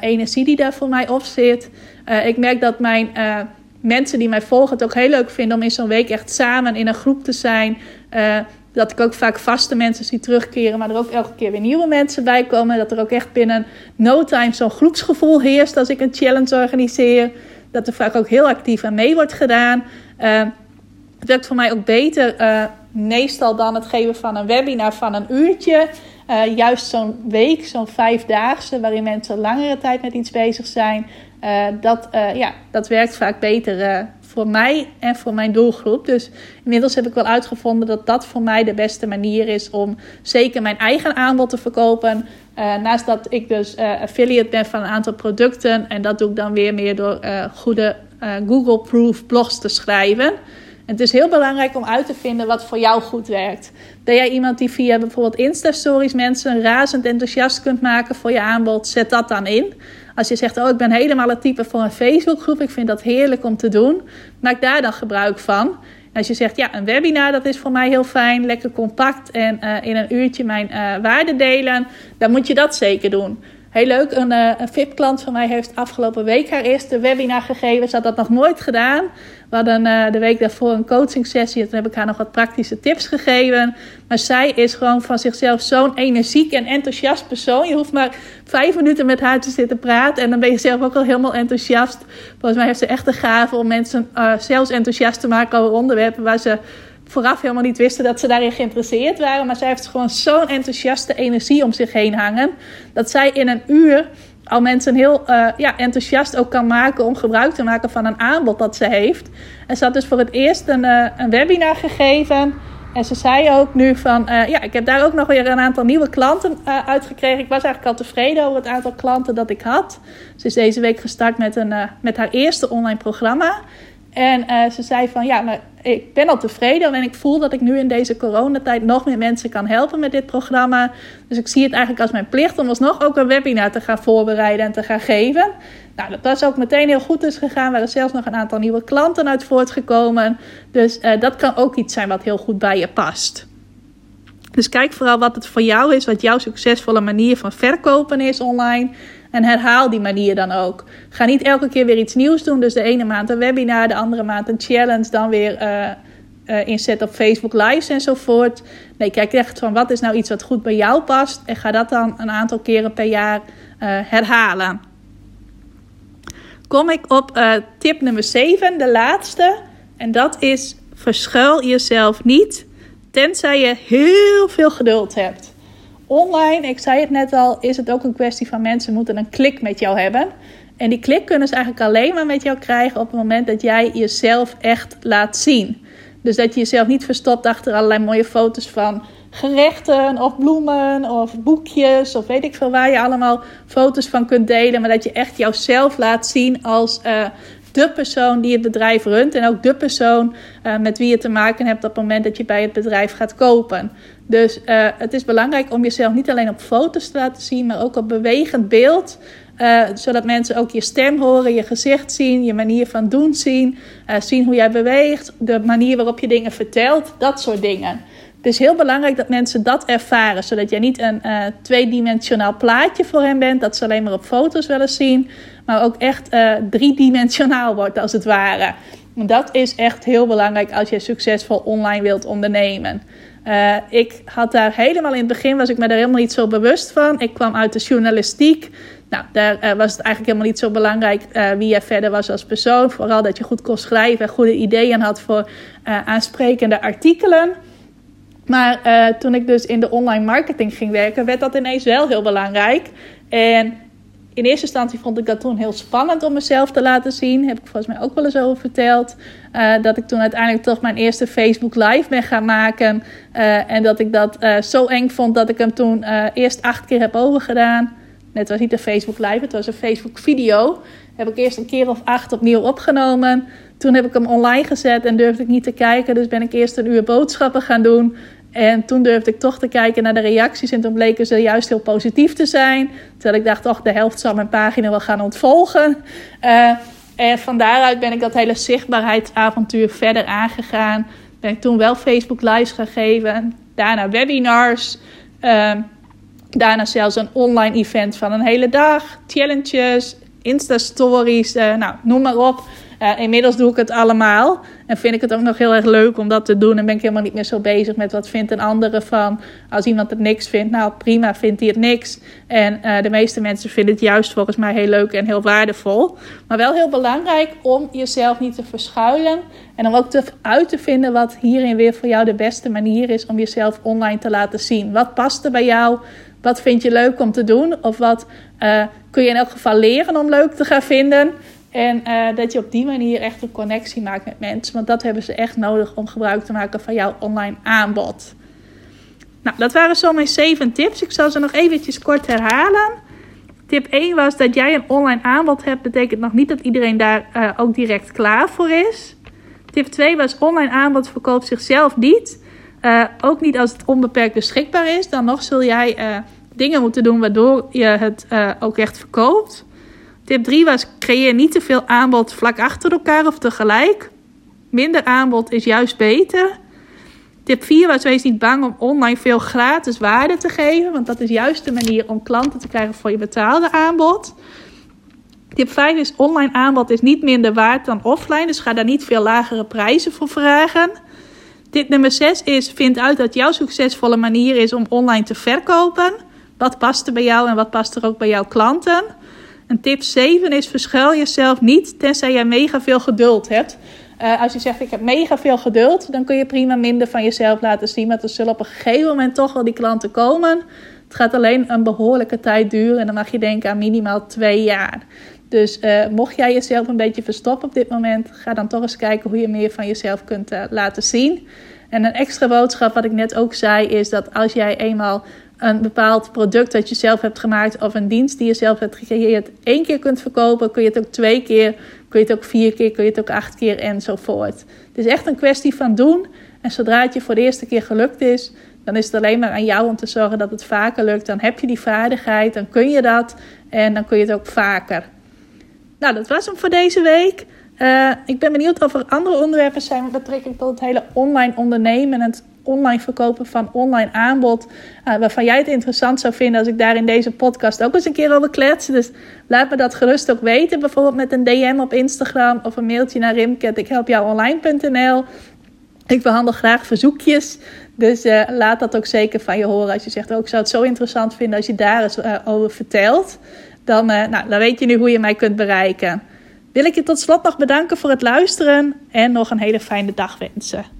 energie die daar voor mij op zit. ik merk dat mijn mensen die mij volgen het ook heel leuk vinden om in zo'n week echt samen in een groep te zijn. Dat ik ook vaak vaste mensen zie terugkeren, maar er ook elke keer weer nieuwe mensen bij komen. Dat er ook echt binnen no time zo'n groepsgevoel heerst als ik een challenge organiseer. Dat er vaak ook heel actief aan mee wordt gedaan. Uh, het werkt voor mij ook beter, uh, meestal dan het geven van een webinar van een uurtje. Juist zo'n week, zo'n vijfdaagse, waarin mensen langere tijd met iets bezig zijn. Dat, ja, dat werkt vaak beter voor mij en voor mijn doelgroep. Dus inmiddels heb ik wel uitgevonden dat dat voor mij de beste manier is om zeker mijn eigen aanbod te verkopen. Naast dat ik dus affiliate ben van een aantal producten. En dat doe ik dan weer meer door goede Google-proof blogs te schrijven. En het is heel belangrijk om uit te vinden wat voor jou goed werkt. Ben jij iemand die via bijvoorbeeld Insta-stories mensen razend enthousiast kunt maken voor je aanbod? Zet dat dan in. Als je zegt, oh ik ben helemaal het type voor een Facebookgroep, ik vind dat heerlijk om te doen, maak daar dan gebruik van. Als je zegt, ja, een webinar, dat is voor mij heel fijn, lekker compact en uh, in een uurtje mijn uh, waarde delen, dan moet je dat zeker doen. Heel leuk, een, uh, een VIP-klant van mij heeft afgelopen week haar eerste webinar gegeven. Ze had dat nog nooit gedaan. We hadden uh, de week daarvoor een coaching sessie. Toen heb ik haar nog wat praktische tips gegeven. Maar zij is gewoon van zichzelf zo'n energiek en enthousiast persoon. Je hoeft maar vijf minuten met haar te zitten praten. En dan ben je zelf ook al helemaal enthousiast. Volgens mij heeft ze echt de gave om mensen uh, zelfs enthousiast te maken over onderwerpen waar ze vooraf helemaal niet wisten dat ze daarin geïnteresseerd waren. Maar zij heeft gewoon zo'n enthousiaste energie om zich heen hangen. Dat zij in een uur al mensen heel uh, ja, enthousiast ook kan maken om gebruik te maken van een aanbod dat ze heeft. En ze had dus voor het eerst een, uh, een webinar gegeven. En ze zei ook nu van, uh, ja, ik heb daar ook nog weer een aantal nieuwe klanten uh, uitgekregen. Ik was eigenlijk al tevreden over het aantal klanten dat ik had. Ze is deze week gestart met, een, met haar eerste online programma. En uh, ze zei van ja, maar ik ben al tevreden en ik voel dat ik nu in deze coronatijd nog meer mensen kan helpen met dit programma. Dus ik zie het eigenlijk als mijn plicht om alsnog ook een webinar te gaan voorbereiden en te gaan geven. Nou, dat was ook meteen heel goed is gegaan. Er zijn zelfs nog een aantal nieuwe klanten uit voortgekomen. Dus uh, dat kan ook iets zijn wat heel goed bij je past. Dus kijk vooral wat het voor jou is, wat jouw succesvolle manier van verkopen is online. En herhaal die manier dan ook. Ga niet elke keer weer iets nieuws doen. Dus de ene maand een webinar, de andere maand een challenge, dan weer uh, uh, inzet op Facebook Lives enzovoort. Nee, kijk echt van wat is nou iets wat goed bij jou past. En ga dat dan een aantal keren per jaar uh, herhalen. Kom ik op tip nummer 7, de laatste. En dat is verschuil jezelf niet, tenzij je heel veel geduld hebt online, ik zei het net al, is het ook een kwestie van mensen moeten een klik met jou hebben. En die klik kunnen ze eigenlijk alleen maar met jou krijgen op het moment dat jij jezelf echt laat zien. Dus dat je jezelf niet verstopt achter allerlei mooie foto's van gerechten of bloemen of boekjes of weet ik veel waar je allemaal foto's van kunt delen. Maar dat je echt jouzelf laat zien als uh, de persoon die het bedrijf runt. En ook de persoon uh, met wie je te maken hebt op het moment dat je bij het bedrijf gaat kopen. Dus uh, het is belangrijk om jezelf niet alleen op foto's te laten zien, maar ook op bewegend beeld. Uh, zodat mensen ook je stem horen, je gezicht zien, je manier van doen zien. Zien hoe jij beweegt, de manier waarop je dingen vertelt, dat soort dingen. Het is heel belangrijk dat mensen dat ervaren, zodat jij niet een uh, tweedimensionaal plaatje voor hen bent, dat ze alleen maar op foto's willen zien, maar ook echt driedimensionaal wordt als het ware. Dat is echt heel belangrijk als je succesvol online wilt ondernemen. Uh, ik had daar helemaal in het begin, was ik me daar helemaal niet zo bewust van. Ik kwam uit de journalistiek. Nou, daar uh, was het eigenlijk helemaal niet zo belangrijk uh, wie je verder was als persoon. Vooral dat je goed kon schrijven en goede ideeën had voor aansprekende artikelen. Maar toen ik dus in de online marketing ging werken, werd dat ineens wel heel belangrijk. En in eerste instantie vond ik dat toen heel spannend om mezelf te laten zien. Heb ik volgens mij ook wel eens over verteld. Uh, dat ik toen uiteindelijk toch mijn eerste Facebook Live ben gaan maken. Uh, en dat ik dat zo eng vond dat ik hem toen eerst acht keer heb overgedaan. Het was niet een Facebook Live, het was een Facebook video. Heb ik eerst een keer of acht opnieuw opgenomen. Toen heb ik hem online gezet en durfde ik niet te kijken. Dus ben ik eerst een uur boodschappen gaan doen. En toen durfde ik toch te kijken naar de reacties. En toen bleken ze juist heel positief te zijn. Terwijl ik dacht, toch, de helft zal mijn pagina wel gaan ontvolgen. Uh, en van daaruit ben ik dat hele zichtbaarheidsavontuur verder aangegaan. Ben ik toen wel Facebook Lives gaan geven. Daarna webinars. Uh, daarna zelfs een online event van een hele dag. Challenges, Insta-stories, uh, nou, noem maar op. Uh, inmiddels doe ik het allemaal. En vind ik het ook nog heel erg leuk om dat te doen. En ben ik helemaal niet meer zo bezig met wat vindt een andere van. Als iemand het niks vindt, nou prima, vindt hij het niks. En uh, de meeste mensen vinden het juist volgens mij heel leuk en heel waardevol. Maar wel heel belangrijk om jezelf niet te verschuilen. En om ook te, uit te vinden wat hierin weer voor jou de beste manier is om jezelf online te laten zien. Wat past er bij jou? Wat vind je leuk om te doen? Of wat uh, kun je in elk geval leren om leuk te gaan vinden? En uh, dat je op die manier echt een connectie maakt met mensen. Want dat hebben ze echt nodig om gebruik te maken van jouw online aanbod. Nou, dat waren zo mijn 7 tips. Ik zal ze nog eventjes kort herhalen. Tip 1 was dat jij een online aanbod hebt. Betekent nog niet dat iedereen daar uh, ook direct klaar voor is. Tip 2 was online aanbod verkoopt zichzelf niet. Uh, ook niet als het onbeperkt beschikbaar is. Dan nog zul jij dingen moeten doen waardoor je het ook echt verkoopt. Tip 3 was: creëer niet te veel aanbod vlak achter elkaar of tegelijk. Minder aanbod is juist beter. Tip 4 was: wees niet bang om online veel gratis waarde te geven, want dat is juist de manier om klanten te krijgen voor je betaalde aanbod. Tip 5 is: online aanbod is niet minder waard dan offline, dus ga daar niet veel lagere prijzen voor vragen. Tip nummer 6 is: vind uit dat jouw succesvolle manier is om online te verkopen. Wat past er bij jou en wat past er ook bij jouw klanten? En tip 7 is: verschuil jezelf niet tenzij je mega veel geduld hebt. Uh, als je zegt ik heb mega veel geduld, dan kun je prima minder van jezelf laten zien. Maar er zullen op een gegeven moment toch wel die klanten komen. Het gaat alleen een behoorlijke tijd duren en dan mag je denken aan minimaal twee jaar. Dus uh, mocht jij jezelf een beetje verstoppen op dit moment, ga dan toch eens kijken hoe je meer van jezelf kunt uh, laten zien. En een extra boodschap, wat ik net ook zei, is dat als jij eenmaal een bepaald product dat je zelf hebt gemaakt of een dienst die je zelf hebt gecreëerd één keer kunt verkopen, kun je het ook twee keer, kun je het ook vier keer, kun je het ook acht keer enzovoort. Het is echt een kwestie van doen. En zodra het je voor de eerste keer gelukt is, dan is het alleen maar aan jou om te zorgen dat het vaker lukt. Dan heb je die vaardigheid, dan kun je dat en dan kun je het ook vaker. Nou, dat was hem voor deze week. Uh, ik ben benieuwd of er andere onderwerpen zijn met betrekking tot het hele online ondernemen en het online verkopen van online aanbod. Uh, waarvan jij het interessant zou vinden als ik daar in deze podcast ook eens een keer over klets. Dus laat me dat gerust ook weten. Bijvoorbeeld met een DM op Instagram of een mailtje naar rimket.ikhelpjouonline.nl. Ik behandel graag verzoekjes. Dus uh, laat dat ook zeker van je horen. Als je zegt, oh, zou het zo interessant vinden als je daar eens uh, over vertelt. Dan, nou, dan weet je nu hoe je mij kunt bereiken. Wil ik je tot slot nog bedanken voor het luisteren en nog een hele fijne dag wensen.